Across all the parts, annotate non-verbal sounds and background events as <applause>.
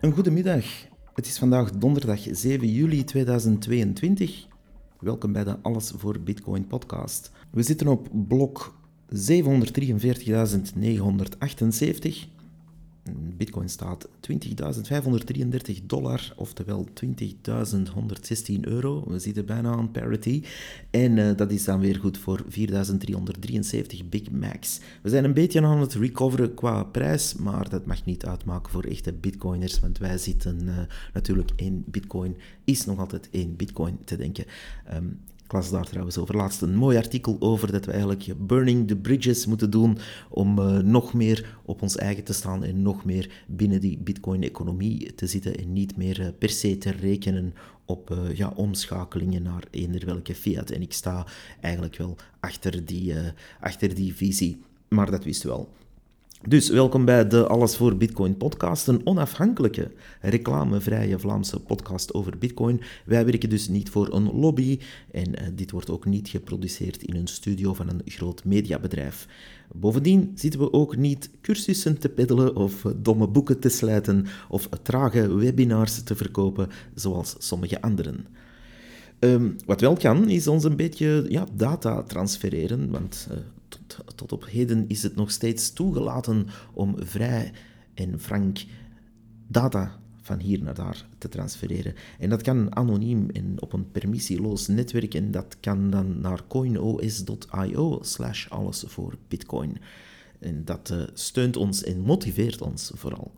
Een goede middag. Het is vandaag donderdag 7 juli 2022. Welkom bij de Alles voor Bitcoin podcast. We zitten op blok 743.978. Bitcoin staat 20.533 dollar, oftewel 20.116 euro. We zitten bijna aan parity. En uh, dat is dan weer goed voor 4.373 Big Macs. We zijn een beetje aan het recoveren qua prijs, maar dat mag niet uitmaken voor echte Bitcoiners, want wij zitten uh, natuurlijk in Bitcoin, is nog altijd één Bitcoin te denken. Um, ik las daar trouwens over laatst een mooi artikel over dat we eigenlijk burning the bridges moeten doen om uh, nog meer op ons eigen te staan en nog meer binnen die bitcoin-economie te zitten en niet meer uh, per se te rekenen op uh, ja, omschakelingen naar eender welke fiat. En ik sta eigenlijk wel achter die, achter die visie, maar dat wist wel. Dus welkom bij de Alles voor Bitcoin podcast, een onafhankelijke, reclamevrije Vlaamse podcast over Bitcoin. Wij werken dus niet voor een lobby en uh, dit wordt ook niet geproduceerd in een studio van een groot mediabedrijf. Bovendien zitten we ook niet cursussen te peddelen of domme boeken te slijten of trage webinars te verkopen zoals sommige anderen. Um, wat wel kan, is ons een beetje ja, data transfereren, want uh, tot, op heden is het nog steeds toegelaten om vrij en frank data van hier naar daar te transfereren. En dat kan anoniem en op een permissieloos netwerk en dat kan dan naar coinos.io slash alles voor bitcoin. En dat uh, steunt ons en motiveert ons vooral.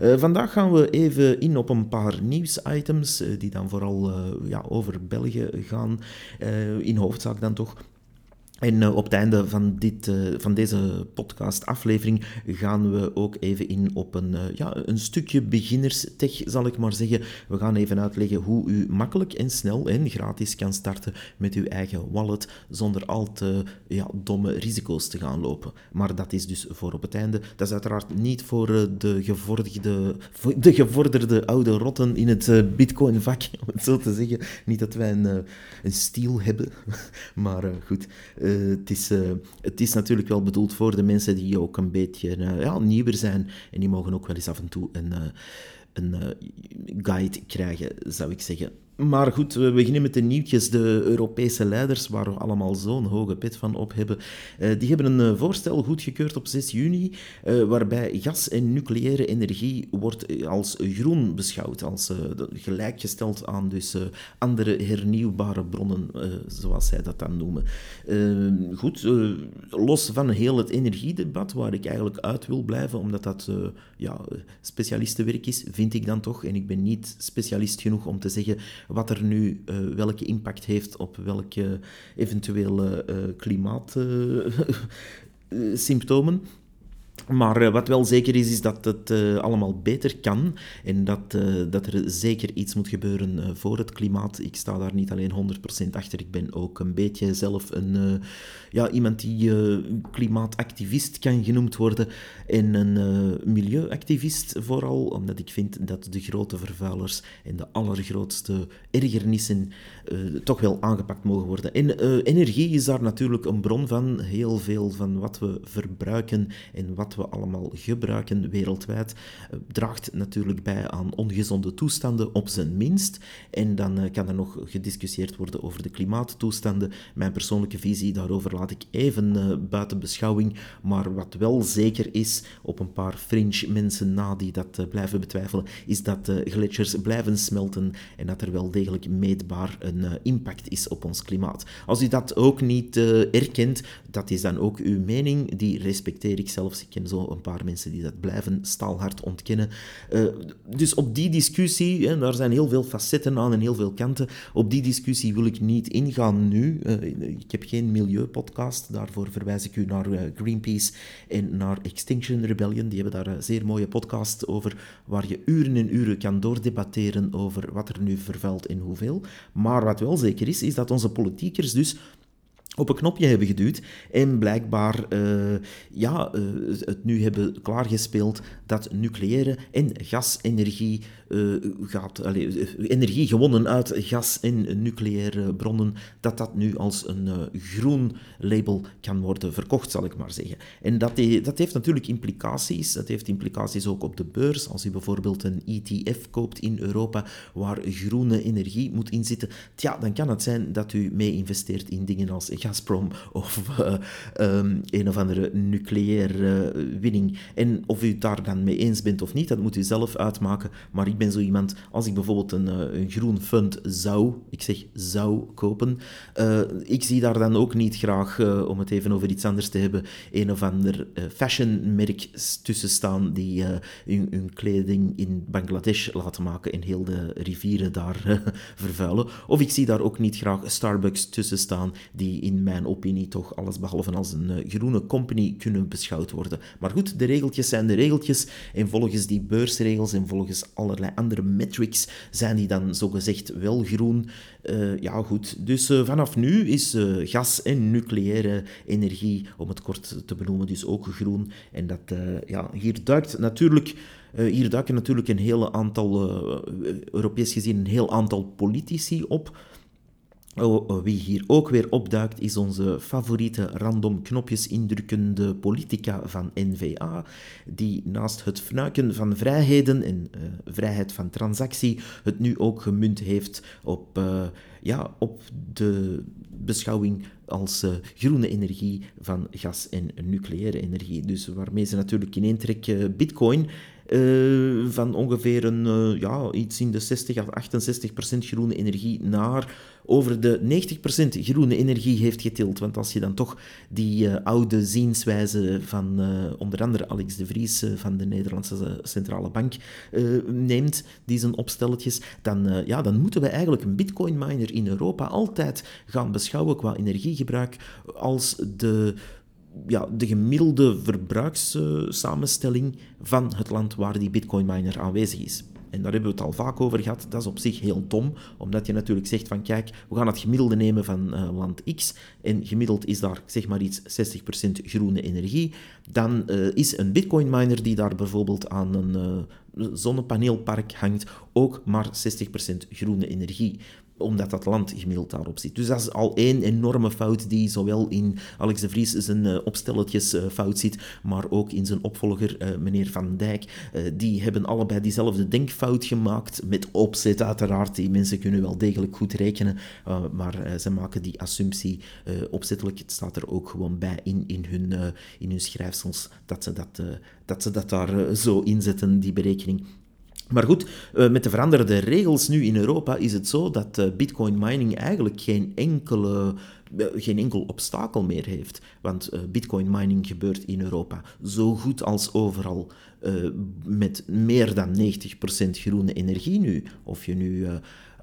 Uh, vandaag gaan we even in op een paar nieuwsitems, uh, die dan vooral ja, over België gaan. in hoofdzaak dan toch. En uh, op het einde van, dit, uh, van deze podcast-aflevering gaan we ook even in op een, uh, ja, een stukje beginnerstech, zal ik maar zeggen. We gaan even uitleggen hoe u makkelijk en snel en gratis kan starten met uw eigen wallet, zonder al te ja, domme risico's te gaan lopen. Maar dat is dus voor op het einde. Dat is uiteraard niet voor de, gevorderde, de gevorderde oude rotten in het bitcoin-vak, <laughs> om het zo te zeggen. Niet dat wij een, een stiel hebben, <laughs> maar goed... Uh, het, is, uh, het is natuurlijk wel bedoeld voor de mensen die ook een beetje uh, ja, nieuwer zijn. En die mogen ook wel eens af en toe een, een guide krijgen, zou ik zeggen. Maar goed, we beginnen met de nieuwtjes. De Europese leiders, waar we allemaal zo'n hoge pet van op hebben, uh, die hebben een uh, voorstel goedgekeurd op 6 juni, uh, waarbij gas en nucleaire energie wordt als groen beschouwd, als gelijkgesteld aan dus andere hernieuwbare bronnen, zoals zij dat dan noemen. goed, los van heel het energiedebat, waar ik eigenlijk uit wil blijven, omdat dat ja, specialistenwerk is, vind ik dan toch, en ik ben niet specialist genoeg om te zeggen wat er nu, uh, welke impact heeft op welke eventuele uh, klimaatsymptomen. <laughs> Maar uh, wat wel zeker is, is dat het uh, allemaal beter kan en dat, uh, dat er zeker iets moet gebeuren voor het klimaat. Ik sta daar niet alleen 100% achter, ik ben ook een beetje zelf een, ja, iemand die klimaatactivist kan genoemd worden en een milieuactivist vooral, omdat ik vind dat de grote vervuilers en de allergrootste ergernissen toch wel aangepakt mogen worden. En energie is daar natuurlijk een bron van, heel veel van wat we verbruiken en wat we allemaal gebruiken wereldwijd, eh, draagt natuurlijk bij aan ongezonde toestanden op zijn minst. En dan eh, kan er nog gediscussieerd worden over de klimaattoestanden. Mijn persoonlijke visie daarover laat ik even eh, buiten beschouwing. Maar wat wel zeker is, op een paar fringe mensen na die dat blijven betwijfelen, is dat de gletsjers blijven smelten en dat er wel degelijk meetbaar een impact is op ons klimaat. Als u dat ook niet erkent, dat is dan ook uw mening, die respecteer ik zelfs. Ken zo een paar mensen die dat blijven staalhard ontkennen. Uh, dus op die discussie, hè, daar zijn heel veel facetten aan en heel veel kanten. Op die discussie wil ik niet ingaan nu. Uh, ik heb geen milieupodcast, daarvoor verwijs ik u naar uh, Greenpeace en naar Extinction Rebellion. Die hebben daar een zeer mooie podcast over, waar je uren en uren kan doordebatteren over wat er nu vervuilt en hoeveel. Maar wat wel zeker is, is dat onze politiekers dus op een knopje hebben geduwd en blijkbaar uh, ja, uh, het nu hebben klaargespeeld dat nucleaire en gasenergie uh, gaat, allez, energie gewonnen uit gas en nucleaire bronnen, dat dat nu als een groen label kan worden verkocht, zal ik maar zeggen. En dat, dat heeft natuurlijk implicaties. Dat heeft implicaties ook op de beurs. Als u bijvoorbeeld een ETF koopt in Europa waar groene energie moet inzitten, tja, dan kan het zijn dat u mee investeert in dingen als Gazprom of uh, <laughs> um, een of andere nucleaire uh, winning. En of u het daar dan mee eens bent of niet, dat moet u zelf uitmaken. Maar ik ben zo iemand, als ik bijvoorbeeld een, uh, een groen fund zou, ik zeg zou kopen, ik zie daar dan ook niet graag, om het even over iets anders te hebben, een of ander fashionmerk tussen staan die hun, hun, kleding in Bangladesh laten maken en heel de rivieren daar <laughs> vervuilen. Of ik zie daar ook niet graag Starbucks tussen staan die in mijn opinie toch alles behalve als een uh, groene company kunnen beschouwd worden. Maar goed, de regeltjes zijn de regeltjes en volgens die beursregels en volgens allerlei andere metrics zijn die dan zogezegd wel groen. Uh, ja goed, dus uh, vanaf nu is gas en nucleaire energie, om het kort te benoemen, dus ook groen. En dat, ja, hier duikt natuurlijk... Hier duiken natuurlijk een hele aantal, Europees gezien, een heel aantal politici op. Oh, oh, wie hier ook weer opduikt is onze favoriete random knopjes indrukkende politica van NVA, die naast het fnuiken van vrijheden en uh, vrijheid van transactie het nu ook gemunt heeft op, uh, ja, op de beschouwing als uh, groene energie van gas en nucleaire energie. Dus waarmee ze natuurlijk in één trek bitcoin van ongeveer een, ja, iets in de 60 of 68 procent groene energie naar over de 90 procent groene energie heeft getild. Want als je dan toch die uh, oude zienswijze van onder andere Alex de Vries van de Nederlandse Centrale Bank neemt, die zijn opstelletjes, dan, ja, dan moeten we eigenlijk een bitcoin miner in Europa altijd gaan beschouwen qua energiegebruik als de ja, de gemiddelde verbruikssamenstelling van het land waar die bitcoin miner aanwezig is. En daar hebben we het al vaak over gehad. Dat is op zich heel dom, omdat je natuurlijk zegt van kijk, we gaan het gemiddelde nemen van uh, land X en gemiddeld is daar zeg maar iets 60% groene energie. Dan uh, is een bitcoin miner die daar bijvoorbeeld aan een uh, zonnepaneelpark hangt ook maar 60% groene energie omdat dat land gemiddeld daarop zit. Dus dat is al één enorme fout die zowel in Alex de Vries zijn uh, opstelletjes uh, fout zit, maar ook in zijn opvolger, uh, meneer Van Dijk. die hebben allebei diezelfde denkfout gemaakt, met opzet uiteraard. Die mensen kunnen wel degelijk goed rekenen, maar ze maken die assumptie opzettelijk. Het staat er ook gewoon bij in, in, hun, in hun schrijfsels dat ze dat, dat, ze dat daar zo inzetten, die berekening. Maar goed, eh, met de veranderde regels nu in Europa is het zo dat eh, bitcoin mining eigenlijk geen, enkele, eh, geen enkel obstakel meer heeft. Want bitcoin mining gebeurt in Europa zo goed als overal met meer dan 90% groene energie nu. Of je nu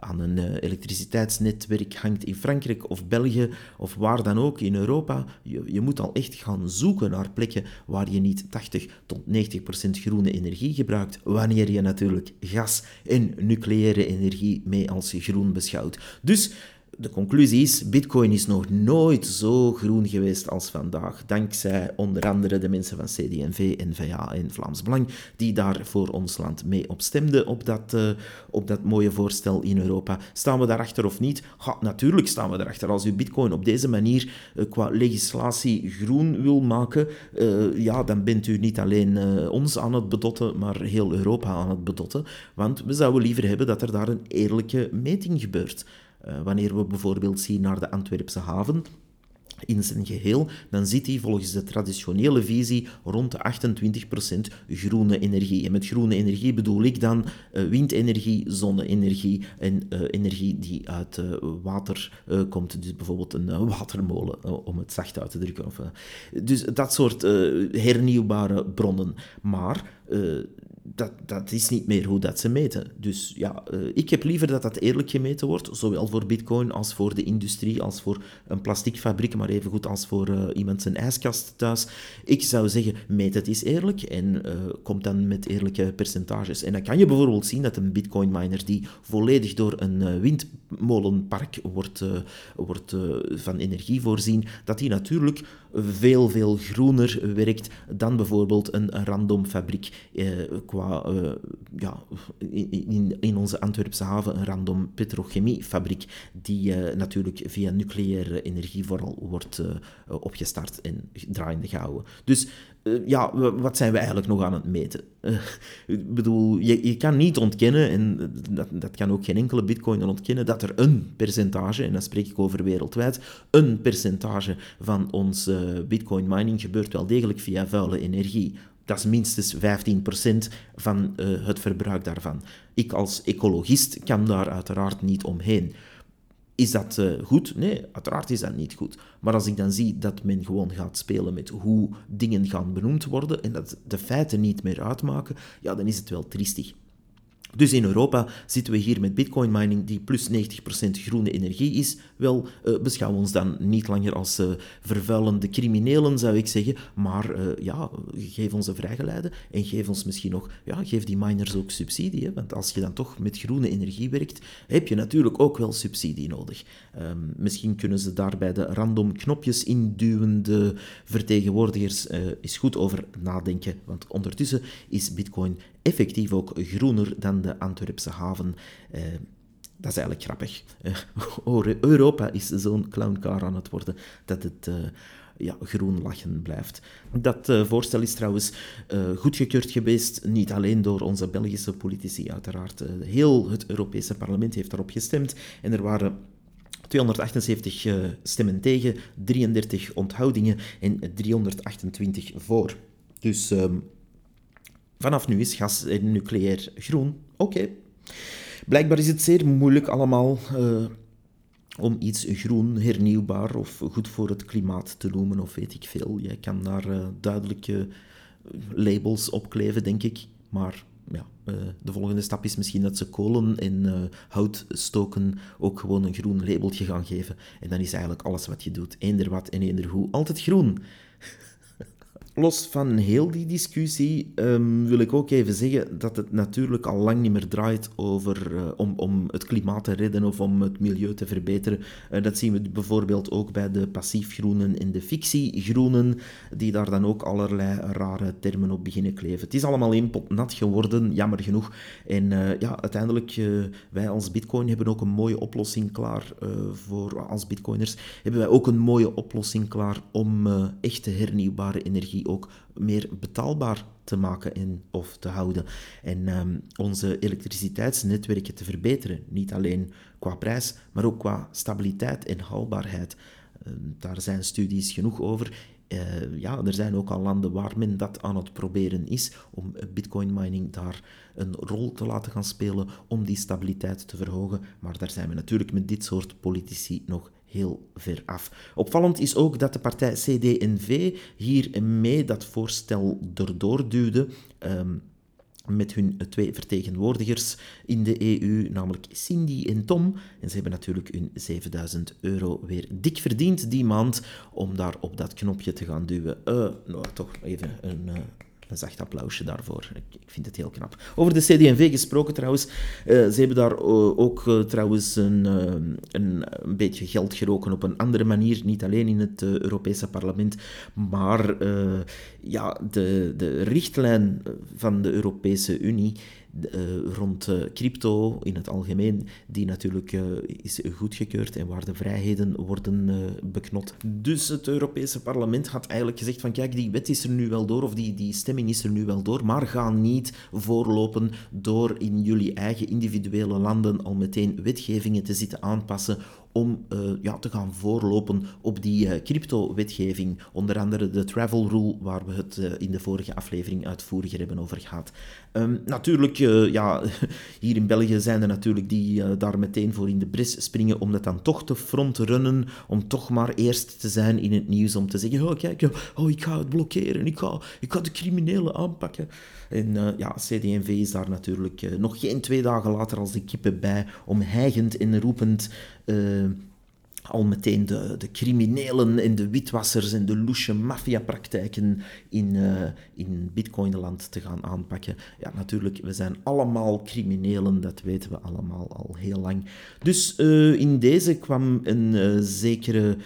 aan een uh, elektriciteitsnetwerk hangt in Frankrijk of België of waar dan ook in Europa. Je, je moet al echt gaan zoeken naar plekken waar je niet 80 tot 90 procent groene energie gebruikt, wanneer je natuurlijk gas en nucleaire energie mee als groen beschouwt. Dus de conclusie is, bitcoin is nog nooit zo groen geweest als vandaag, dankzij onder andere de mensen van CD&V, NVA en Vlaams Belang, die daar voor ons land mee op stemden op dat, uh, op dat mooie voorstel in Europa. Staan we daarachter of niet? Natuurlijk staan we daarachter. Als u bitcoin op deze manier uh, qua legislatie groen wil maken, uh, ja, dan bent u niet alleen ons aan het bedotten, maar heel Europa aan het bedotten. Want we zouden liever hebben dat er daar een eerlijke meting gebeurt. Uh, wanneer we bijvoorbeeld zien naar de Antwerpse haven, in zijn geheel, dan zit hij volgens de traditionele visie rond de 28% groene energie. En met groene energie bedoel ik dan uh, windenergie, zonne-energie en uh, energie die uit water komt. Dus bijvoorbeeld een watermolen, om het zacht uit te drukken. Of, dus dat soort hernieuwbare bronnen. Maar dat, dat is niet meer hoe dat ze meten. Dus ja, uh, ik heb liever dat dat eerlijk gemeten wordt, zowel voor bitcoin als voor de industrie, als voor een plasticfabriek, maar even goed als voor uh, iemand zijn ijskast thuis. Ik zou zeggen, meet het eens eerlijk en uh, kom dan met eerlijke percentages. En dan kan je bijvoorbeeld zien dat een bitcoin miner die volledig door een windmolenpark wordt, wordt van energie voorzien, dat die natuurlijk veel, veel groener werkt dan bijvoorbeeld een random fabriek qua, uh, ja, in, in onze Antwerpse haven een random petrochemiefabriek die uh, natuurlijk via nucleaire energie vooral wordt uh, opgestart en draaiende gehouden. Dus ja, wat zijn we eigenlijk nog aan het meten? ik bedoel, je, je kan niet ontkennen, en dat, dat kan ook geen enkele bitcoin ontkennen, dat er een percentage, en dan spreek ik over wereldwijd, een percentage van ons bitcoin mining gebeurt wel degelijk via vuile energie dat is minstens 15% van uh, het verbruik daarvan. Ik als ecologist kan daar uiteraard niet omheen. Is dat uh, goed? Nee, uiteraard is dat niet goed. Maar als ik dan zie dat men gewoon gaat spelen met hoe dingen gaan benoemd worden en dat de feiten niet meer uitmaken, ja, dan is het wel triestig. Dus in Europa zitten we hier met bitcoin mining die plus 90% groene energie is. Wel, uh, beschouwen we ons dan niet langer als uh, vervuilende criminelen, zou ik zeggen. Maar uh, ja, geef ons een vrijgeleide en geef ons misschien nog, ja, geef die miners ook subsidie. Want als je dan toch met groene energie werkt, heb je natuurlijk ook wel subsidie nodig. Um, misschien kunnen ze daarbij de random knopjes induwende vertegenwoordigers eens goed over nadenken. Want ondertussen is bitcoin effectief ook groener dan de Antwerpse haven. Eh, dat is eigenlijk grappig. <laughs> Uh, Europa is zo'n clowncar aan het worden dat het uh, ja, groen lachen blijft. Dat uh, voorstel is trouwens goedgekeurd geweest, niet alleen door onze Belgische politici, uiteraard. heel het Europese parlement heeft daarop gestemd en er waren 278 stemmen tegen, 33 onthoudingen en 328 voor. Dus ehm, Vanaf nu is gas en nucleair groen. Oké. Blijkbaar is het zeer moeilijk allemaal uh, om iets groen, hernieuwbaar of goed voor het klimaat te noemen, of weet ik veel. Jij kan daar uh, duidelijke labels op kleven, denk ik. Maar ja, de volgende stap is misschien dat ze kolen en hout stoken ook gewoon een groen labeltje gaan geven. En dan is eigenlijk alles wat je doet, eender wat en eender hoe, altijd groen. Los van heel die discussie um, wil ik ook even zeggen dat het natuurlijk al lang niet meer draait over, uh, om, om het klimaat te redden of om het milieu te verbeteren. Uh, dat zien we bijvoorbeeld ook bij de passiefgroenen en de fictiegroenen, die daar dan ook allerlei rare termen op beginnen kleven. Het is allemaal één pot nat geworden, jammer genoeg. En uh, ja, uiteindelijk, wij als bitcoin hebben ook een mooie oplossing klaar voor, als bitcoiners, hebben wij ook een mooie oplossing klaar om echte hernieuwbare energie ook meer betaalbaar te maken en, of te houden. En um, onze elektriciteitsnetwerken te verbeteren. Niet alleen qua prijs, maar ook qua stabiliteit en haalbaarheid. Uh, daar zijn studies genoeg over. Uh, ja, er zijn ook al landen waar men dat aan het proberen is om bitcoin mining daar een rol te laten gaan spelen om die stabiliteit te verhogen. Maar daar zijn we natuurlijk met dit soort politici nog heel ver af. Opvallend is ook dat de partij CD&V hier mee dat voorstel erdoor duwde. Um, met hun twee vertegenwoordigers in de EU, namelijk Cindy en Tom. En ze hebben natuurlijk hun 7000 euro weer dik verdiend die maand om daar op dat knopje te gaan duwen. Uh, nou, toch even een, uh, een zacht applausje daarvoor. Ik, ik, vind het heel knap. Over de CD&V gesproken trouwens. Uh, ze hebben daar uh, ook uh, trouwens een, een, een, beetje geld geroken op een andere manier. Niet alleen in het Europese parlement, maar ja, de, de richtlijn van de Europese Unie uh, rond uh, crypto in het algemeen, die natuurlijk uh, is goedgekeurd en waar de vrijheden worden beknot. Dus het Europese parlement had eigenlijk gezegd van kijk, die wet is er nu wel door, of die, die stemming is er nu wel door, maar ga niet voorlopen door in jullie eigen individuele landen al meteen wetgevingen te zitten aanpassen om uh, ja, te gaan voorlopen op die uh, crypto-wetgeving. Onder andere de travel rule, waar we het uh, in de vorige aflevering uitvoeriger hebben over gehad. Um, natuurlijk, ja, <laughs> hier in België zijn er natuurlijk die daar meteen voor in de bris springen om dat dan toch te frontrunnen, om toch maar eerst te zijn in het nieuws, om te zeggen, oh kijk, oh, ik ga het blokkeren, ik ga, ik ga de criminelen aanpakken. En ja, CD&V is daar natuurlijk nog geen twee dagen later als de kippen bij, om hijgend en roepend uh, al meteen de, de criminelen en de witwassers en de loesje maffiapraktijken in, in bitcoinland te gaan aanpakken. Ja, natuurlijk, we zijn allemaal criminelen, dat weten we allemaal al heel lang. Dus in deze kwam een zekere...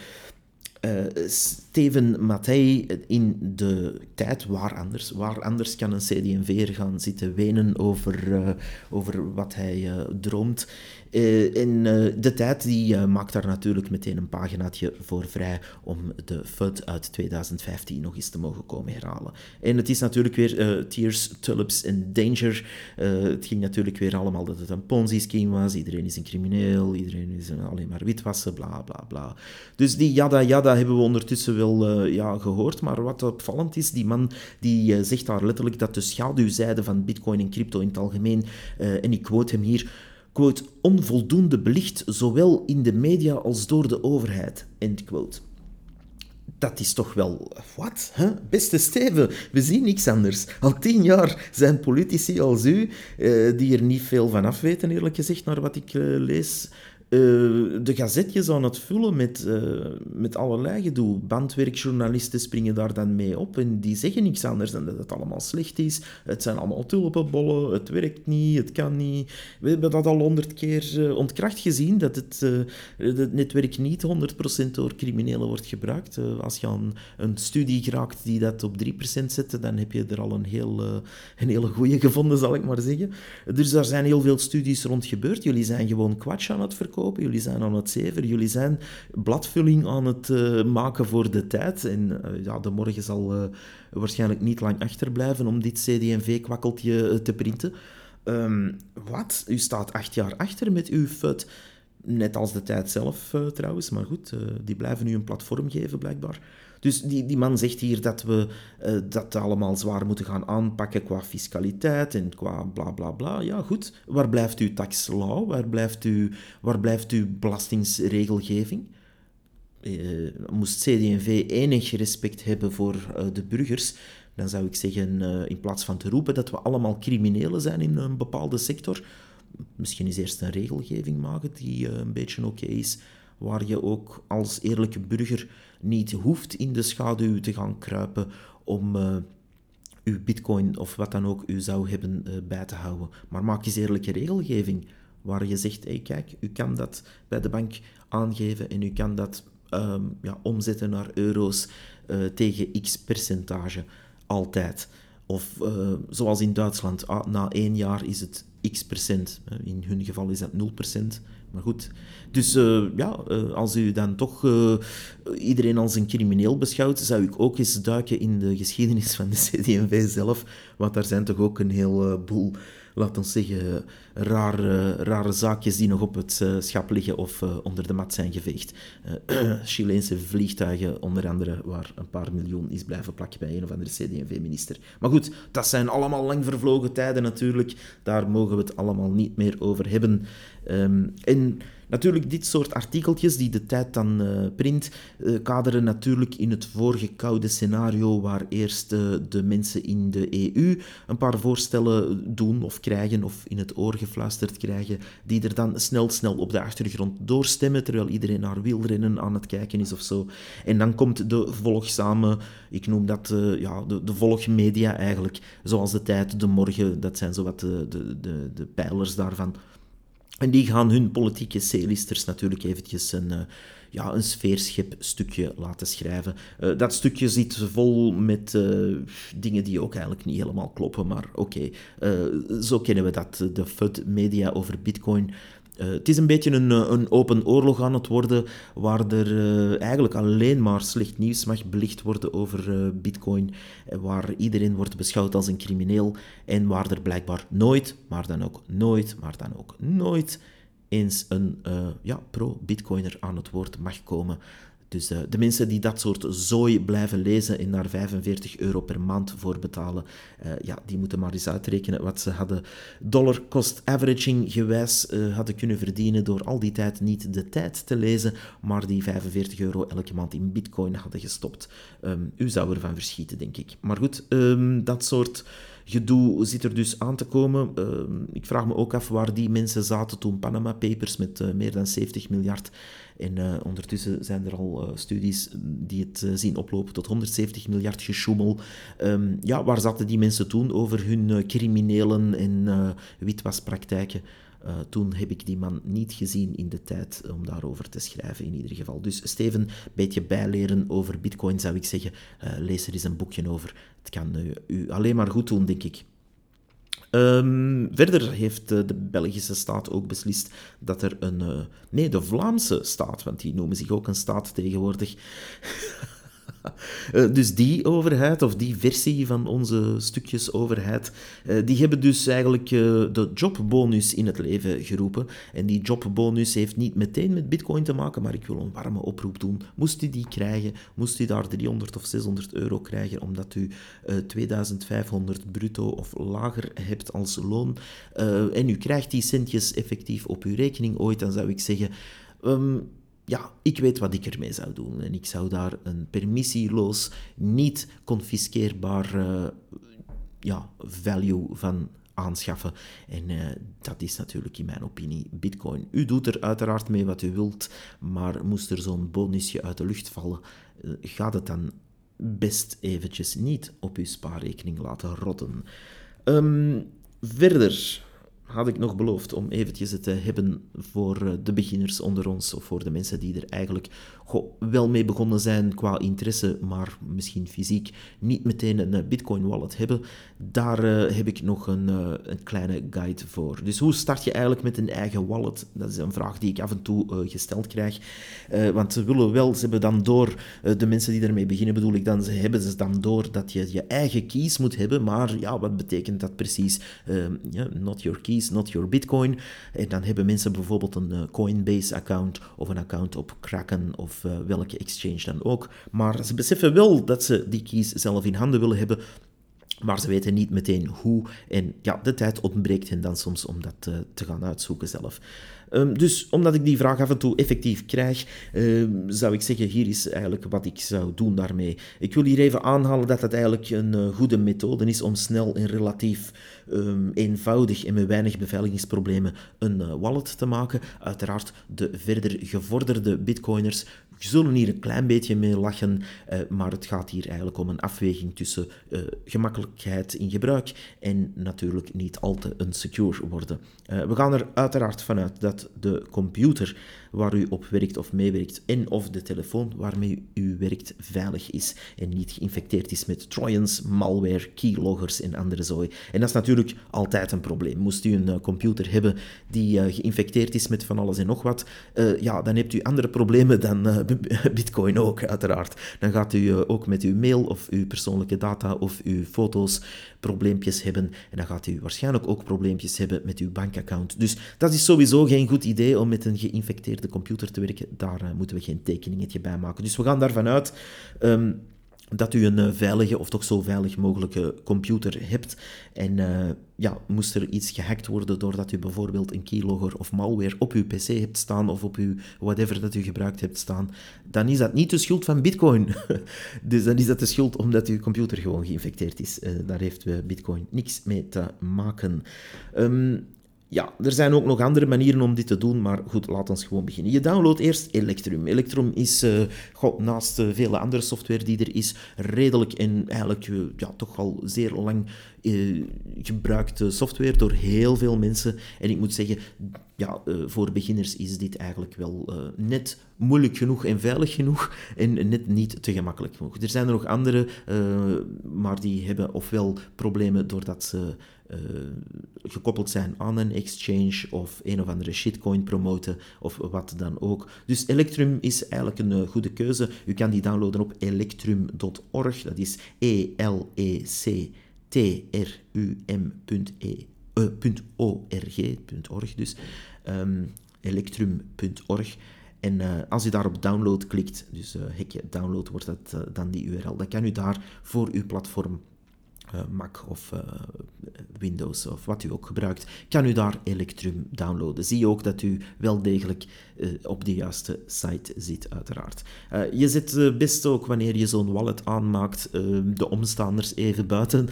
Steven Mattei in de tijd, waar anders, waar anders kan een CD&V gaan zitten wenen over, uh, over wat hij uh, droomt. Uh, en de tijd die maakt daar natuurlijk meteen een paginaatje voor vrij om de FUD uit 2015 nog eens te mogen komen herhalen. En het is natuurlijk weer Tears, Tulips en Danger. het ging natuurlijk weer allemaal dat het een Ponzi-scheme was. Iedereen is een crimineel, iedereen is alleen maar witwassen, bla bla bla. Dus die jada jada hebben we ondertussen wel ja, gehoord, maar wat opvallend is, die man die zegt daar letterlijk dat de schaduwzijde van bitcoin en crypto in het algemeen, en ik quote hem hier, quote, onvoldoende belicht, zowel in de media als door de overheid, dat is toch wel... Wat? Huh? Beste Steven, we zien niks anders. Al tien jaar zijn politici als u, die er niet veel van afweten, eerlijk gezegd, naar wat ik lees, uh, de gazetjes aan het vullen met, uh, met allerlei gedoe. Bandwerkjournalisten springen daar dan mee op en die zeggen niks anders dan dat het allemaal slecht is. Het zijn allemaal tulpenbollen, het werkt niet, het kan niet. We hebben dat al honderd keer uh, ontkracht gezien, dat het, het netwerk niet 100% door criminelen wordt gebruikt. als je aan een studie geraakt die dat op 3% zette, dan heb je er al een, heel, een hele goede gevonden, zal ik maar zeggen. Dus daar zijn heel veel studies rond gebeurd. Jullie zijn gewoon kwatsch aan het verkopen jullie zijn aan het zeven, jullie zijn bladvulling aan het uh, maken voor de tijd. En uh, ja, de morgen zal uh, waarschijnlijk niet lang achterblijven om dit CD&V-kwakkeltje te printen. Um, wat? U staat acht jaar achter met uw FUT. Net als de tijd zelf trouwens, maar goed, die blijven nu een platform geven blijkbaar. Dus die, die man zegt hier dat we uh, dat allemaal zwaar moeten gaan aanpakken qua fiscaliteit en qua bla bla bla. Ja, goed. Waar blijft uw tax law? Waar blijft uw, waar blijft uw belastingsregelgeving? Uh, moest CD&V enig respect hebben voor uh, de burgers, dan zou ik zeggen, in plaats van te roepen dat we allemaal criminelen zijn in een bepaalde sector, misschien eens eerst een regelgeving maken die een beetje oké is, waar je ook als eerlijke burger niet hoeft in de schaduw te gaan kruipen om uh, uw bitcoin of wat dan ook u zou hebben uh, bij te houden. Maar maak eens eerlijke regelgeving waar je zegt, hey, kijk, u kan dat bij de bank aangeven en u kan dat um, ja, omzetten naar euro's uh, tegen x percentage, altijd. Of zoals in Duitsland, ah, na één jaar is het x procent. In hun geval is dat 0 procent. Maar goed, dus uh, ja, uh, als u dan toch uh, iedereen als een crimineel beschouwt, zou ik ook eens duiken in de geschiedenis van de <laughs> CD&V zelf, want daar zijn toch ook een heleboel laat ons zeggen, rare, rare zaakjes die nog op het uh, schap liggen of uh, onder de mat zijn geveegd. <clears throat> Chileense vliegtuigen, onder andere, waar een paar miljoen is blijven plakken bij een of andere CD&V-minister. Maar goed, dat zijn allemaal lang vervlogen tijden natuurlijk. Daar mogen we het allemaal niet meer over hebben. Um, en Natuurlijk, dit soort artikeltjes die de tijd dan uh, print, uh, kaderen natuurlijk in het vorige koude scenario waar eerst uh, de mensen in de EU een paar voorstellen doen of krijgen of in het oor gefluisterd krijgen, die er dan snel, snel op de achtergrond doorstemmen, terwijl iedereen naar wielrennen aan het kijken is of zo. En dan komt de volgzame, ik noem dat ja, de, de volgmedia eigenlijk, zoals de tijd, de morgen, dat zijn zowat de, de, de, de pijlers daarvan. En die gaan hun politieke C-listers natuurlijk eventjes een, uh, ja, een sfeerschip-stukje laten schrijven. Uh, dat stukje zit vol met uh, dingen die ook eigenlijk niet helemaal kloppen, maar oké, zo kennen we dat. De FUD-media over bitcoin uh, het is een beetje een, eh, een, open oorlog aan het worden, waar er uh, eigenlijk alleen maar slecht nieuws mag belicht worden over bitcoin, waar iedereen wordt beschouwd als een crimineel en waar er blijkbaar nooit, maar dan ook nooit, maar dan ook nooit eens een ja, pro-bitcoiner aan het woord mag komen. Dus uh, de mensen die dat soort zooi blijven lezen en daar 45 euro per maand voor betalen, uh, ja, die moeten maar eens uitrekenen wat ze hadden dollar cost averaging gewijs uh, hadden kunnen verdienen door al die tijd niet de tijd te lezen, maar die 45 euro elke maand in bitcoin hadden gestopt. Um, u zou ervan verschieten, denk ik. Maar goed, um, dat soort gedoe zit er dus aan te komen. Ehm, ik vraag me ook af waar die mensen zaten toen Panama Papers met meer dan 70 miljard. En uh, ondertussen zijn er al uh, studies die het zien oplopen tot 170 miljard gesjoemel. Um, ja, waar zaten die mensen toen over hun criminelen en witwaspraktijken? Toen heb ik die man niet gezien in de tijd om daarover te schrijven, in ieder geval. Dus Steven, een beetje bijleren over Bitcoin zou ik zeggen. Uh, lees er eens een boekje over. Het kan u alleen maar goed doen, denk ik. Um, verder heeft de Belgische staat ook beslist dat er een. nee, de Vlaamse staat, want die noemen zich ook een staat tegenwoordig. <laughs> <laughs> Eh, dus die overheid, of die versie van onze stukjes overheid, eh, die hebben dus eigenlijk eh, de jobbonus in het leven geroepen. En die jobbonus heeft niet meteen met bitcoin te maken, maar ik wil een warme oproep doen. Moest u die krijgen, moest u daar 300 of 600 euro krijgen, omdat u 2500 bruto of lager hebt als loon, en u krijgt die centjes effectief op uw rekening ooit, dan zou ik zeggen... Ehm, ja, ik weet wat ik ermee zou doen. En ik zou daar een permissieloos, niet confiskeerbaar uh, ja, value van aanschaffen. En uh, dat is natuurlijk in mijn opinie Bitcoin. U doet er uiteraard mee wat u wilt, maar moest er zo'n bonusje uit de lucht vallen, uh, gaat het dan best eventjes niet op uw spaarrekening laten rotten. Um, verder had ik nog beloofd om eventjes het te hebben voor eh, de beginners onder ons, of voor de mensen die er eigenlijk wel mee begonnen zijn qua interesse, maar misschien fysiek niet meteen een eh, Bitcoin wallet hebben. Daar heb ik nog een, een, kleine guide voor. Dus hoe start je eigenlijk met een eigen wallet? Dat is een vraag die ik af en toe gesteld krijg. want ze willen wel, ze hebben dan door, de mensen die ermee beginnen bedoel ik dan, ze hebben ze dan door dat je je eigen keys moet hebben, maar ja, wat betekent dat precies? Yeah, not your keys, not your Bitcoin. En dan hebben mensen bijvoorbeeld een Coinbase-account of een account op Kraken of uh, welke exchange dan ook. Maar ze beseffen wel dat ze die keys zelf in handen willen hebben. Maar ze weten niet meteen hoe. En ja, de tijd ontbreekt hen dan soms om dat uh, te gaan uitzoeken zelf. Um, dus omdat ik die vraag af en toe effectief krijg, um, zou ik zeggen, hier is eigenlijk wat ik zou doen daarmee. Ik wil hier even aanhalen dat het eigenlijk een uh, goede methode is om snel en relatief um, eenvoudig en met weinig beveiligingsproblemen een uh, wallet te maken. Uiteraard, de verder gevorderde bitcoiners zullen hier een klein beetje mee lachen, uh, maar het gaat hier eigenlijk om een afweging tussen uh, gemakkelijkheid in gebruik en natuurlijk niet al te unsecure worden. Uh, we gaan er uiteraard vanuit dat de computer waar u op werkt of meewerkt en of de telefoon waarmee u werkt veilig is en niet geïnfecteerd is met trojans, malware, keyloggers en andere zooi. En dat is natuurlijk altijd een probleem. Moest u een computer hebben die geïnfecteerd is met van alles en nog wat, ja, dan hebt u andere problemen dan <laughs> Bitcoin ook, uiteraard. Dan gaat u eh, ook met uw mail of uw persoonlijke data of uw foto's probleempjes hebben. En dan gaat u waarschijnlijk ook probleempjes hebben met uw bankaccount. Dus dat is sowieso geen goed idee om met een geïnfecteerde computer te werken. Daar uh, moeten we geen tekeningetje bij maken. Dus we gaan daarvan uit. Um, dat u een uh, veilige of toch zo veilig mogelijke computer hebt. En uh, ja, moest er iets gehackt worden doordat u bijvoorbeeld een keylogger of malware op uw pc hebt staan of op uw whatever dat u gebruikt hebt staan, dan is dat niet de schuld van bitcoin. <laughs> dus dan is dat de schuld omdat uw computer gewoon geïnfecteerd is. Uh, daar heeft bitcoin niks mee te maken. Um, ja, er zijn ook nog andere manieren om dit te doen, maar goed, laat ons gewoon beginnen. Je downloadt eerst Electrum. Electrum is, uh, god, naast uh, vele andere software die er is, redelijk en eigenlijk uh, ja, toch al zeer lang gebruikte software door heel veel mensen. En ik moet zeggen, ja, voor beginners is dit eigenlijk wel net moeilijk genoeg en veilig genoeg en net niet te gemakkelijk genoeg. Er zijn er nog andere, maar die hebben ofwel problemen doordat ze gekoppeld zijn aan een exchange of een of andere shitcoin promoten of wat dan ook. Dus Electrum is eigenlijk een uh, goede keuze. U kan die downloaden op electrum.org. Dat is E-L-E-C-T-R-U-M.org. Uh, .org dus. Um, electrum.org. En als u daar op download klikt, dus uh, hekje download wordt dat dan die URL, dan kan u daar voor uw platform uh, Mac of uh, Windows of wat u ook gebruikt, kan u daar Electrum downloaden. Zie ook dat u wel degelijk uh, op de juiste site zit, uiteraard. je zit best ook wanneer je zo'n wallet aanmaakt, de omstaanders even buiten.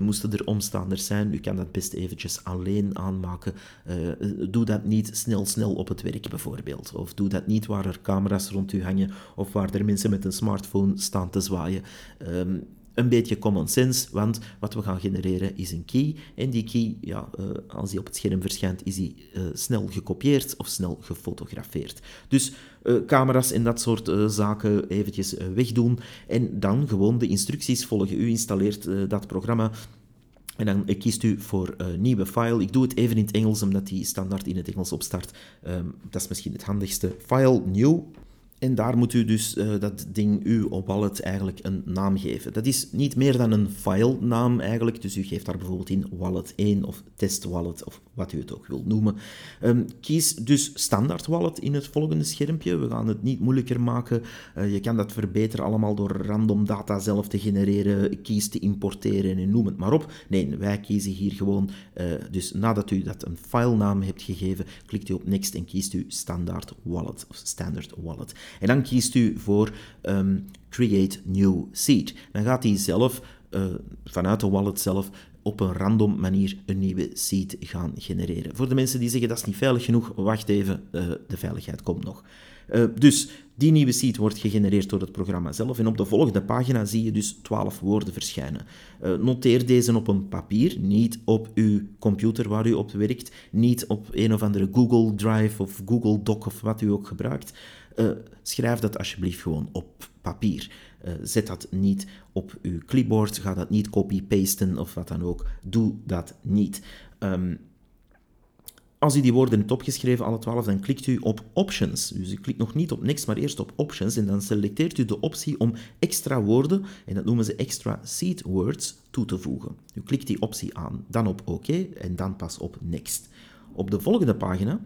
moesten er omstaanders zijn, u kan dat best eventjes alleen aanmaken. doe dat niet snel, snel op het werk bijvoorbeeld. Of doe dat niet waar er camera's rond u hangen of waar er mensen met een smartphone staan te zwaaien. Een beetje common sense, want wat we gaan genereren is een key. En die key, ja, uh, als die op het scherm verschijnt, is die uh, snel gekopieerd of snel gefotografeerd. Dus uh, camera's en dat soort zaken eventjes wegdoen en dan gewoon de instructies volgen. U installeert dat programma en dan kiest u voor nieuwe file. Ik doe het even in het Engels, omdat die standaard in het Engels opstart. Um, dat is misschien het handigste. File, new, en daar moet u dus uh, dat ding, uw wallet, eigenlijk een naam geven. Dat is niet meer dan een file-naam eigenlijk, dus u geeft daar bijvoorbeeld in wallet 1 of test wallet of wat u het ook wilt noemen. Um, kies dus standaard wallet in het volgende schermpje. We gaan het niet moeilijker maken. Uh, je kan dat verbeteren allemaal door random data zelf te genereren, keys te importeren en noem het maar op. Nee, wij kiezen hier gewoon, uh, dus nadat u dat een filenaam hebt gegeven, klikt u op next en kiest u standaard wallet of standard wallet. En dan kiest u voor um, Create New Seed. Dan gaat hij zelf, uh, vanuit de wallet zelf, op een random manier een nieuwe seed gaan genereren. Voor de mensen die zeggen dat is niet veilig genoeg, wacht even, uh, de veiligheid komt nog. Uh, dus die nieuwe seed wordt gegenereerd door het programma zelf en op de volgende pagina zie je dus 12 woorden verschijnen. Noteer deze op een papier, niet op uw computer waar u op werkt, niet op een of andere Google Drive of Google Doc of wat u ook gebruikt. Uh, schrijf dat alsjeblieft gewoon op papier. Uh, zet dat niet op uw clipboard, ga dat niet copy-pasten of wat dan ook. Doe dat niet. Um, als u die woorden hebt opgeschreven, alle twaalf, dan klikt u op Options. Dus u klikt nog niet op Next, maar eerst op Options. En dan selecteert u de optie om extra woorden, en dat noemen ze extra seed words, toe te voegen. U klikt die optie aan, dan op OK en dan pas op Next. Op de volgende pagina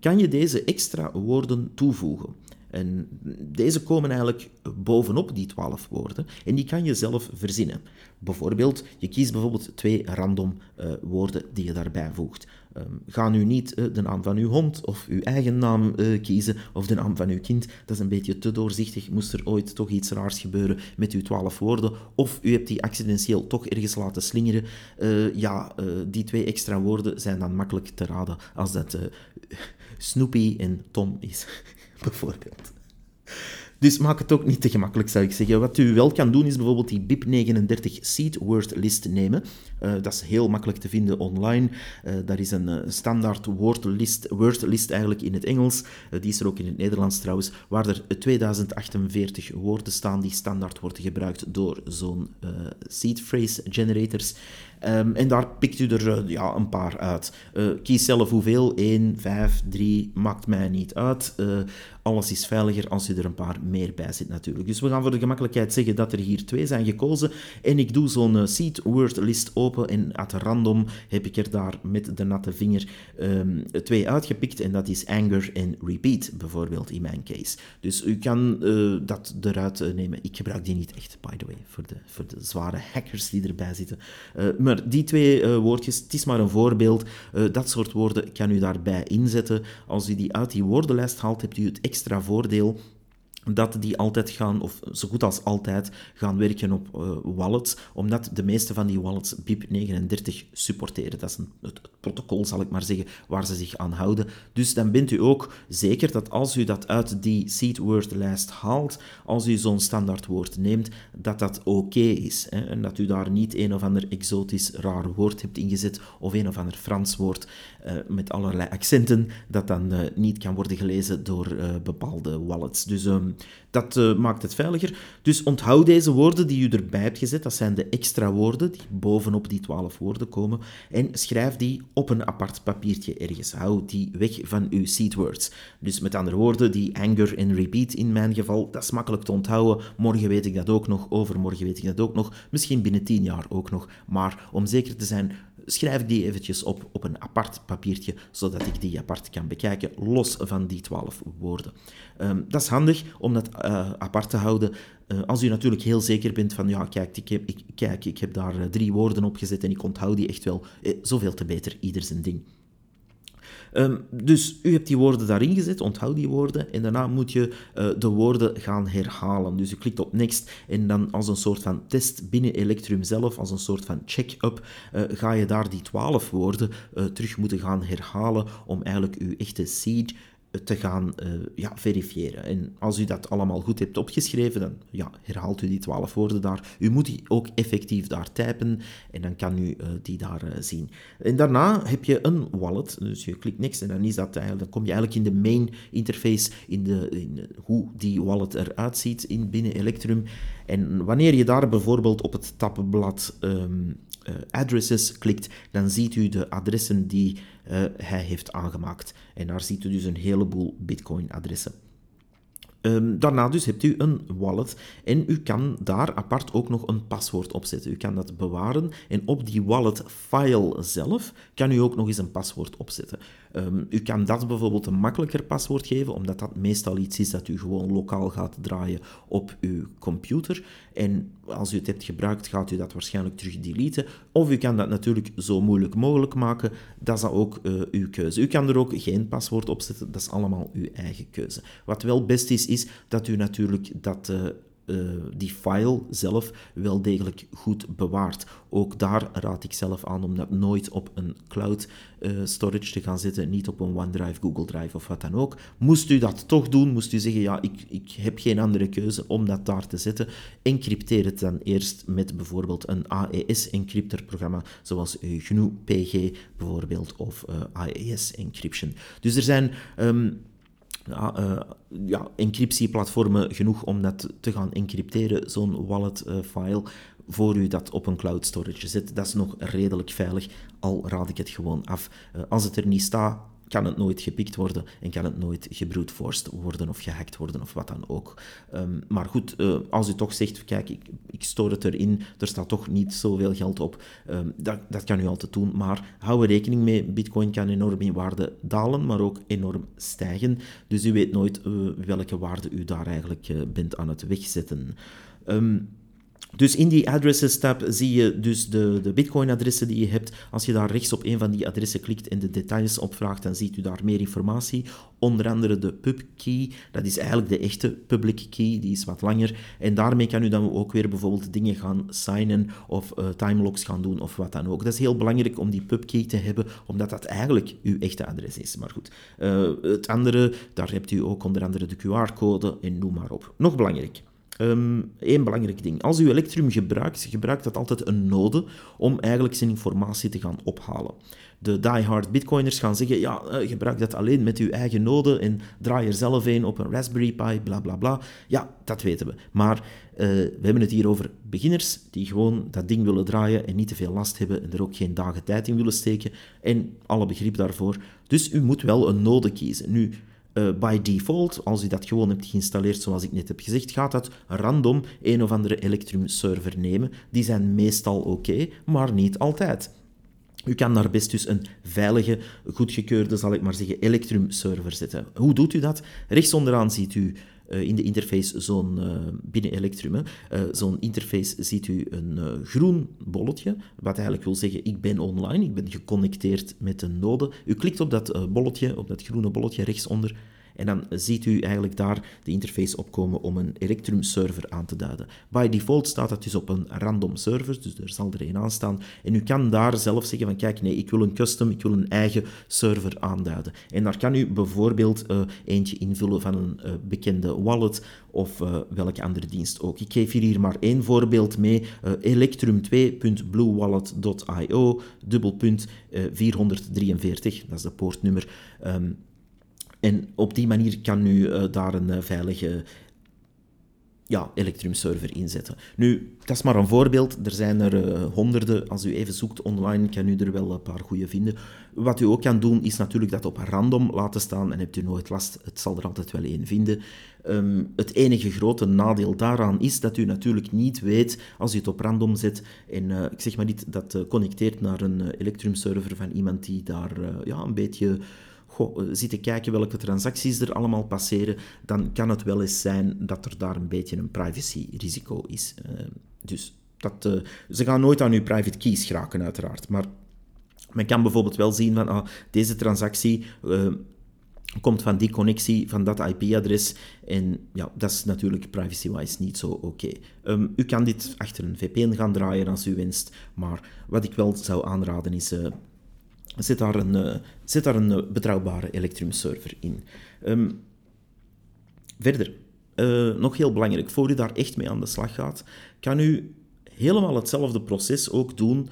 kan je deze extra woorden toevoegen. En deze komen eigenlijk bovenop die twaalf woorden en die kan je zelf verzinnen. Bijvoorbeeld, je kiest bijvoorbeeld twee random uh, woorden die je daarbij voegt. Um, ga nu niet uh, de naam van uw hond of uw eigen naam uh, kiezen of de naam van uw kind. Dat is een beetje te doorzichtig. Moest er ooit toch iets raars gebeuren met uw twaalf woorden of u hebt die accidenteel toch ergens laten slingeren. ja, die twee extra woorden zijn dan makkelijk te raden als dat <laughs> Snoopy en Tom is, <laughs> bijvoorbeeld. Dus maak het ook niet te gemakkelijk, zou ik zeggen. Wat u wel kan doen, is bijvoorbeeld die BIP39 Seed Word List nemen. Uh, dat is heel makkelijk te vinden online. Uh, daar is een uh, standaard woordlist, wordlist eigenlijk in het Engels. die is er ook in het Nederlands trouwens, waar er 2048 woorden staan die standaard worden gebruikt door zo'n seed phrase generators. Um, en daar pikt u er ja, een paar uit. kies zelf hoeveel, 1, 5, 3, maakt mij niet uit. alles is veiliger als u er een paar meer bij zit natuurlijk. Dus we gaan voor de gemakkelijkheid zeggen dat er hier twee zijn gekozen. En ik doe zo'n seed word list open en at random heb ik er daar met de natte vinger um, twee uitgepikt en dat is anger en repeat bijvoorbeeld in mijn case. Dus u kan dat eruit nemen. Ik gebruik die niet echt, by the way, voor de, voor de zware hackers die erbij zitten. Uh, die twee woordjes, het is maar een voorbeeld. dat soort woorden kan u daarbij inzetten. Als u die uit die woordenlijst haalt, hebt u het extra voordeel dat die altijd gaan, of zo goed als altijd, gaan werken op uh, wallets, omdat de meeste van die wallets BIP39 supporteren. Dat is een, het, protocol, zal ik maar zeggen, waar ze zich aan houden. Dus dan bent u ook zeker dat als u dat uit die seed word lijst haalt, als u zo'n standaard woord neemt, dat dat oké is. Hè? En dat u daar niet een of ander exotisch raar woord hebt ingezet, of een of ander Frans woord uh, met allerlei accenten, dat dan uh, niet kan worden gelezen door bepaalde wallets. Dus um, dat uh, maakt het veiliger. Dus onthoud deze woorden die u erbij hebt gezet. Dat zijn de extra woorden die bovenop die 12 woorden komen. En schrijf die op een apart papiertje ergens. Hou die weg van uw seedwords. Dus met andere woorden, die anger en repeat in mijn geval, dat is makkelijk te onthouden. Morgen weet ik dat ook nog, overmorgen weet ik dat ook nog. Misschien binnen 10 jaar ook nog. Maar om zeker te zijn, schrijf ik die eventjes op op een apart papiertje, zodat ik die apart kan bekijken, los van die 12 woorden. Um, dat is handig om dat uh, apart te houden. Uh, als u natuurlijk heel zeker bent van, ja, kijk, ik heb, ik, kijk, ik heb daar uh, drie woorden op gezet en ik onthoud die echt wel, eh, zoveel te beter, ieder zijn ding. Um, dus u hebt die woorden daarin gezet, onthoud die woorden, en daarna moet je de woorden gaan herhalen. Dus u klikt op next en dan als een soort van test binnen Electrum zelf, als een soort van check-up, ga je daar die twaalf woorden terug moeten gaan herhalen om eigenlijk uw echte seed te gaan uh, ja, verifiëren. En als u dat allemaal goed hebt opgeschreven, dan ja, herhaalt u die twaalf woorden daar. U moet die ook effectief daar typen en dan kan u uh, die daar uh, zien. En daarna heb je een wallet, dus je klikt niks en dan, is dat eigenlijk, dan kom je eigenlijk in de main interface, in, de, in hoe die wallet eruit ziet in, binnen Electrum. En wanneer je daar bijvoorbeeld op het tabblad um, addresses klikt, dan ziet u de adressen die hij heeft aangemaakt. En daar ziet u dus een heleboel Bitcoin-adressen. Um, daarna dus hebt u een wallet en u kan daar apart ook nog een paswoord op zetten. U kan dat bewaren en op die wallet file zelf kan u ook nog eens een paswoord opzetten. Um, u kan dat bijvoorbeeld een makkelijker paswoord geven, omdat dat meestal iets is dat u gewoon lokaal gaat draaien op uw computer. En als u het hebt gebruikt, gaat u dat waarschijnlijk terug deleten. Of u kan dat natuurlijk zo moeilijk mogelijk maken. Dat is ook uh, uw keuze. U kan er ook geen paswoord op zetten. Dat is allemaal uw eigen keuze. Wat wel best is, is dat u natuurlijk dat uh, uh, die file zelf wel degelijk goed bewaart. Ook daar raad ik zelf aan om dat nooit op een cloud uh, storage te gaan zetten, niet op een OneDrive, Google Drive of wat dan ook. Moest u dat toch doen, moest u zeggen, ja, ik, ik heb geen andere keuze om dat daar te zetten, encrypteer het dan eerst met bijvoorbeeld een AES-encrypterprogramma, zoals GNU PG bijvoorbeeld, of uh, AES Encryption. Dus er zijn... Um, uh, ja, encryptieplatformen genoeg om dat te gaan encrypteren, zo'n wallet-file, uh, voor u dat op een cloud storage zet. Dat is nog redelijk veilig, al raad ik het gewoon af. Uh, als het er niet staat, kan het nooit gepikt worden en kan het nooit gebroedforced worden of gehackt worden of wat dan ook. Um, maar goed, uh, als u toch zegt, kijk, ik, ik stoor het erin, er staat toch niet zoveel geld op, um, dat, dat kan u altijd doen, maar hou er rekening mee, bitcoin kan enorm in waarde dalen, maar ook enorm stijgen, dus u weet nooit uh, welke waarde u daar eigenlijk uh, bent aan het wegzetten. Um, dus in die addresses tab zie je dus de, de Bitcoin-adressen die je hebt. Als je daar rechts op een van die adressen klikt en de details opvraagt, dan ziet u daar meer informatie. Onder andere de pub key, dat is eigenlijk de echte public key, die is wat langer. En daarmee kan u dan ook weer bijvoorbeeld dingen gaan signen of uh, timelocks gaan doen of wat dan ook. Dat is heel belangrijk om die pub key te hebben, omdat dat eigenlijk uw echte adres is. Maar goed, uh, het andere, daar hebt u ook onder andere de QR-code en noem maar op. Nog belangrijk. Um, één belangrijk ding. Als u Electrum gebruikt, gebruikt dat altijd een node om eigenlijk zijn informatie te gaan ophalen. De diehard bitcoiners gaan zeggen, ja, uh, gebruik dat alleen met uw eigen node en draai er zelf een op een Raspberry Pi, bla bla bla. Ja, dat weten we. Maar uh, we hebben het hier over beginners die gewoon dat ding willen draaien en niet te veel last hebben en er ook geen dagen tijd in willen steken en alle begrip daarvoor. Dus u moet wel een node kiezen. Nu, uh, by default, als u dat gewoon hebt geïnstalleerd zoals ik net heb gezegd, gaat dat random een of andere Electrum server nemen. Die zijn meestal oké, maar niet altijd. U kan daar best dus een veilige, goedgekeurde, zal ik maar zeggen, Electrum server zetten. Hoe doet u dat? Rechts onderaan ziet u in de interface zo'n, uh, binnen Electrum, uh, zo'n interface ziet u een groen bolletje, wat eigenlijk wil zeggen, ik ben online, ik ben geconnecteerd met een node. U klikt op dat bolletje, op dat groene bolletje rechtsonder, en dan ziet u eigenlijk daar de interface opkomen om een Electrum server aan te duiden. By default staat dat dus op een random server, dus er zal er een aan staan. En u kan daar zelf zeggen van kijk, nee, ik wil een custom, ik wil een eigen server aanduiden. En daar kan u bijvoorbeeld uh, eentje invullen van een uh, bekende wallet of uh, welke andere dienst ook. Ik geef hier maar één voorbeeld mee. electrum2.bluewallet.io dubbelpunt 443, dat is de poortnummer. Um, en op die manier kan u uh, daar een uh, veilige ja, Electrum server inzetten. Nu, dat is maar een voorbeeld. Er zijn er uh, honderden. Als u even zoekt online, kan u er wel een paar goede vinden. Wat u ook kan doen, is natuurlijk dat op random laten staan en hebt u nooit last. Het zal er altijd wel één vinden. Um, het enige grote nadeel daaraan is dat u natuurlijk niet weet, als u het op random zet, en ik zeg maar niet, dat connecteert naar een Electrum server van iemand die daar ja, een beetje eh, zitten kijken welke transacties er allemaal passeren, dan kan het wel eens zijn dat er daar een beetje een privacy-risico is. Uh, dus dat, uh, ze gaan nooit aan uw private keys geraken, uiteraard. Maar men kan bijvoorbeeld wel zien van ah, deze transactie komt van die connectie, van dat IP-adres. En ja, dat is natuurlijk privacy-wise niet zo oké. Um, u kan dit achter een VPN gaan draaien als u wenst, maar wat ik wel zou aanraden is zet daar een, uh, zet daar een uh, betrouwbare Electrum server in. Um, verder, uh, nog heel belangrijk, voor u daar echt mee aan de slag gaat, kan u helemaal hetzelfde proces ook doen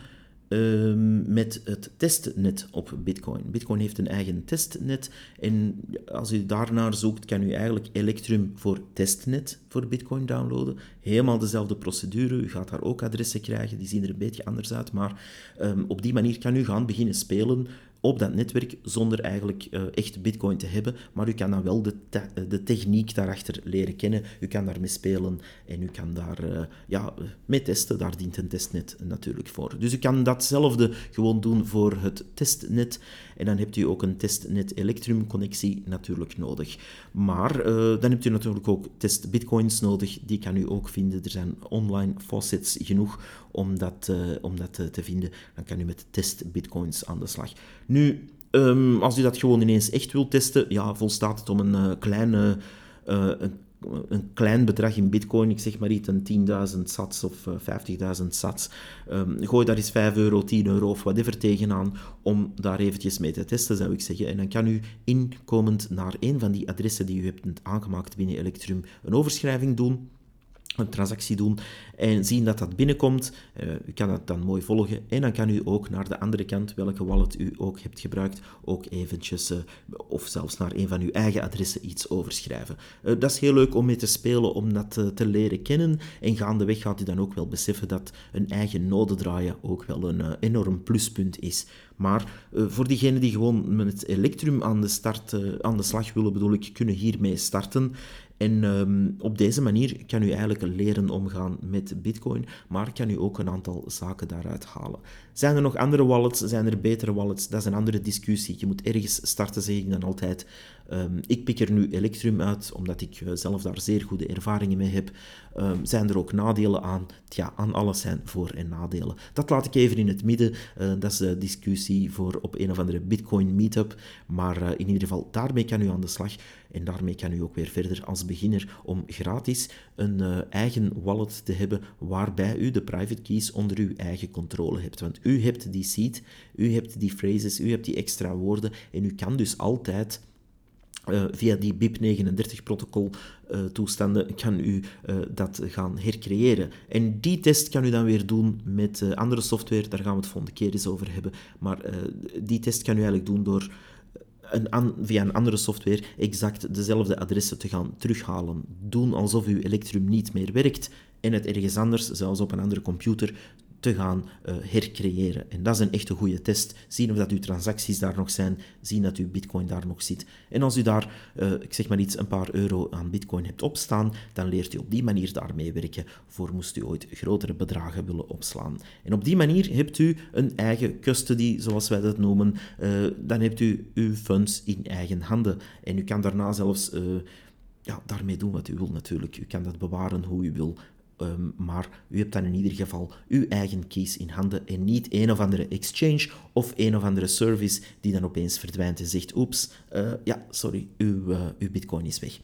Ehm, met het testnet op Bitcoin. Bitcoin heeft een eigen testnet en als u daarnaar zoekt, kan u eigenlijk Electrum voor testnet voor Bitcoin downloaden. Helemaal dezelfde procedure. U gaat daar ook adressen krijgen, die zien er een beetje anders uit, maar um, op die manier kan u gaan beginnen spelen op dat netwerk zonder eigenlijk uh, echt bitcoin te hebben. Maar u kan dan wel de, te de techniek daarachter leren kennen. U kan daarmee spelen en u kan daar uh, ja, mee testen. Daar dient een testnet natuurlijk voor. Dus u kan datzelfde gewoon doen voor het testnet. En dan hebt u ook een testnet Electrum connectie natuurlijk nodig. Maar uh, dan hebt u natuurlijk ook test bitcoins nodig. Die kan u ook vinden. Er zijn online faucets genoeg om dat, om dat te vinden. Dan kan u met test bitcoins aan de slag. Nu, um, als u dat gewoon ineens echt wilt testen, ja, volstaat het om een kleine... Een, een, klein bedrag in bitcoin, ik zeg maar iets, een 10.000 sats of uh, 50.000 sats. Um, gooi daar eens 5 euro, 10 euro of whatever tegenaan om daar eventjes mee te testen, zou ik zeggen. En dan kan u inkomend naar een van die adressen die u hebt aangemaakt binnen Electrum een overschrijving doen een transactie doen en zien dat dat binnenkomt. U kan dat dan mooi volgen en dan kan u ook naar de andere kant, welke wallet u ook hebt gebruikt, ook eventjes, uh, of zelfs naar een van uw eigen adressen iets overschrijven. Uh, dat is heel leuk om mee te spelen, om dat te leren kennen en gaandeweg gaat u dan ook wel beseffen dat een eigen node draaien ook wel een enorm pluspunt is. Maar voor diegenen die gewoon met Electrum aan de, start, aan de slag willen, bedoel ik, kunnen hiermee starten. En um, op deze manier kan u eigenlijk leren omgaan met Bitcoin, maar kan u ook een aantal zaken daaruit halen. Zijn er nog andere wallets? Zijn er betere wallets? Dat is een andere discussie. Je moet ergens starten, zeg ik dan altijd. Um, ik pik er nu Electrum uit, omdat ik uh, zelf daar zeer goede ervaringen mee heb. Um, zijn er ook nadelen aan? Tja, aan alles zijn voor- en nadelen. Dat laat ik even in het midden. Uh, dat is de discussie voor op een of andere Bitcoin meetup. Maar uh, in ieder geval, daarmee kan u aan de slag. En daarmee kan u ook weer verder als beginner om gratis een eigen wallet te hebben waarbij u de private keys onder uw eigen controle hebt. Want u hebt die seed, u hebt die phrases, u hebt die extra woorden en u kan dus altijd uh, via die BIP39-protocol uh, toestanden kan u uh, dat gaan hercreëren. En die test kan u dan weer doen met andere software, daar gaan we het volgende keer eens over hebben. Maar die test kan u eigenlijk doen door een via een andere software exact dezelfde adressen te gaan terughalen. Doen alsof uw Electrum niet meer werkt en het ergens anders, zelfs op een andere computer, te gaan uh, hercreëren. En dat is een echte goede test. Zien of dat uw transacties daar nog zijn, zien dat uw bitcoin daar nog zit. En als u daar, uh, ik zeg maar iets, een paar euro aan bitcoin hebt opstaan, dan leert u op die manier daarmee werken, voor moest u ooit grotere bedragen willen opslaan. En op die manier hebt u een eigen custody, zoals wij dat noemen. Uh, dan hebt u uw funds in eigen handen. En u kan daarna zelfs ja, daarmee doen wat u wil natuurlijk. U kan dat bewaren hoe u wil. Um, maar u hebt dan in ieder geval uw eigen keys in handen en niet een of andere exchange of een of andere service die dan opeens verdwijnt en zegt, oeps, uh, ja, sorry, uw, uh, uw bitcoin is weg.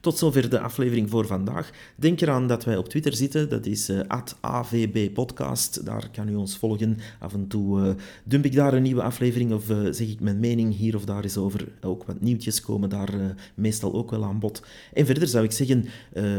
Tot zover de aflevering voor vandaag. Denk eraan dat wij op Twitter zitten. Dat is uh, eh, @avbpodcast. Daar kan u ons volgen. Af en toe uh, dump ik daar een nieuwe aflevering of uh, zeg ik mijn mening hier of daar eens over. Ook wat nieuwtjes komen daar meestal ook wel aan bod. En verder zou ik zeggen,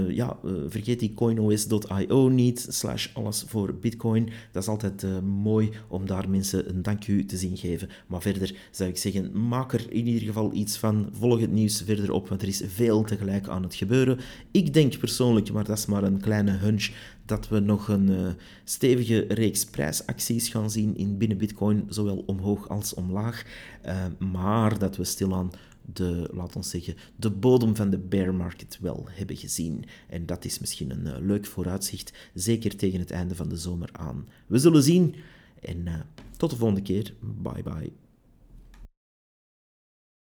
ja, vergeet die coinos.io niet, slash alles voor bitcoin. Dat is altijd mooi om daar mensen een dank u te zien geven. Maar verder zou ik zeggen, maak er in ieder geval iets van. Volg het nieuws verder op, want er is veel tegelijk aan het gebeuren. Ik denk persoonlijk, maar dat is maar een kleine hunch, dat we nog een uh, stevige reeks prijsacties gaan zien in binnen Bitcoin, zowel omhoog als omlaag. Uh, maar dat we stilaan de, laat ons zeggen, de bodem van de bear market wel hebben gezien. En dat is misschien een uh, leuk vooruitzicht, zeker tegen het einde van de zomer aan. We zullen zien en tot de volgende keer. Bye bye.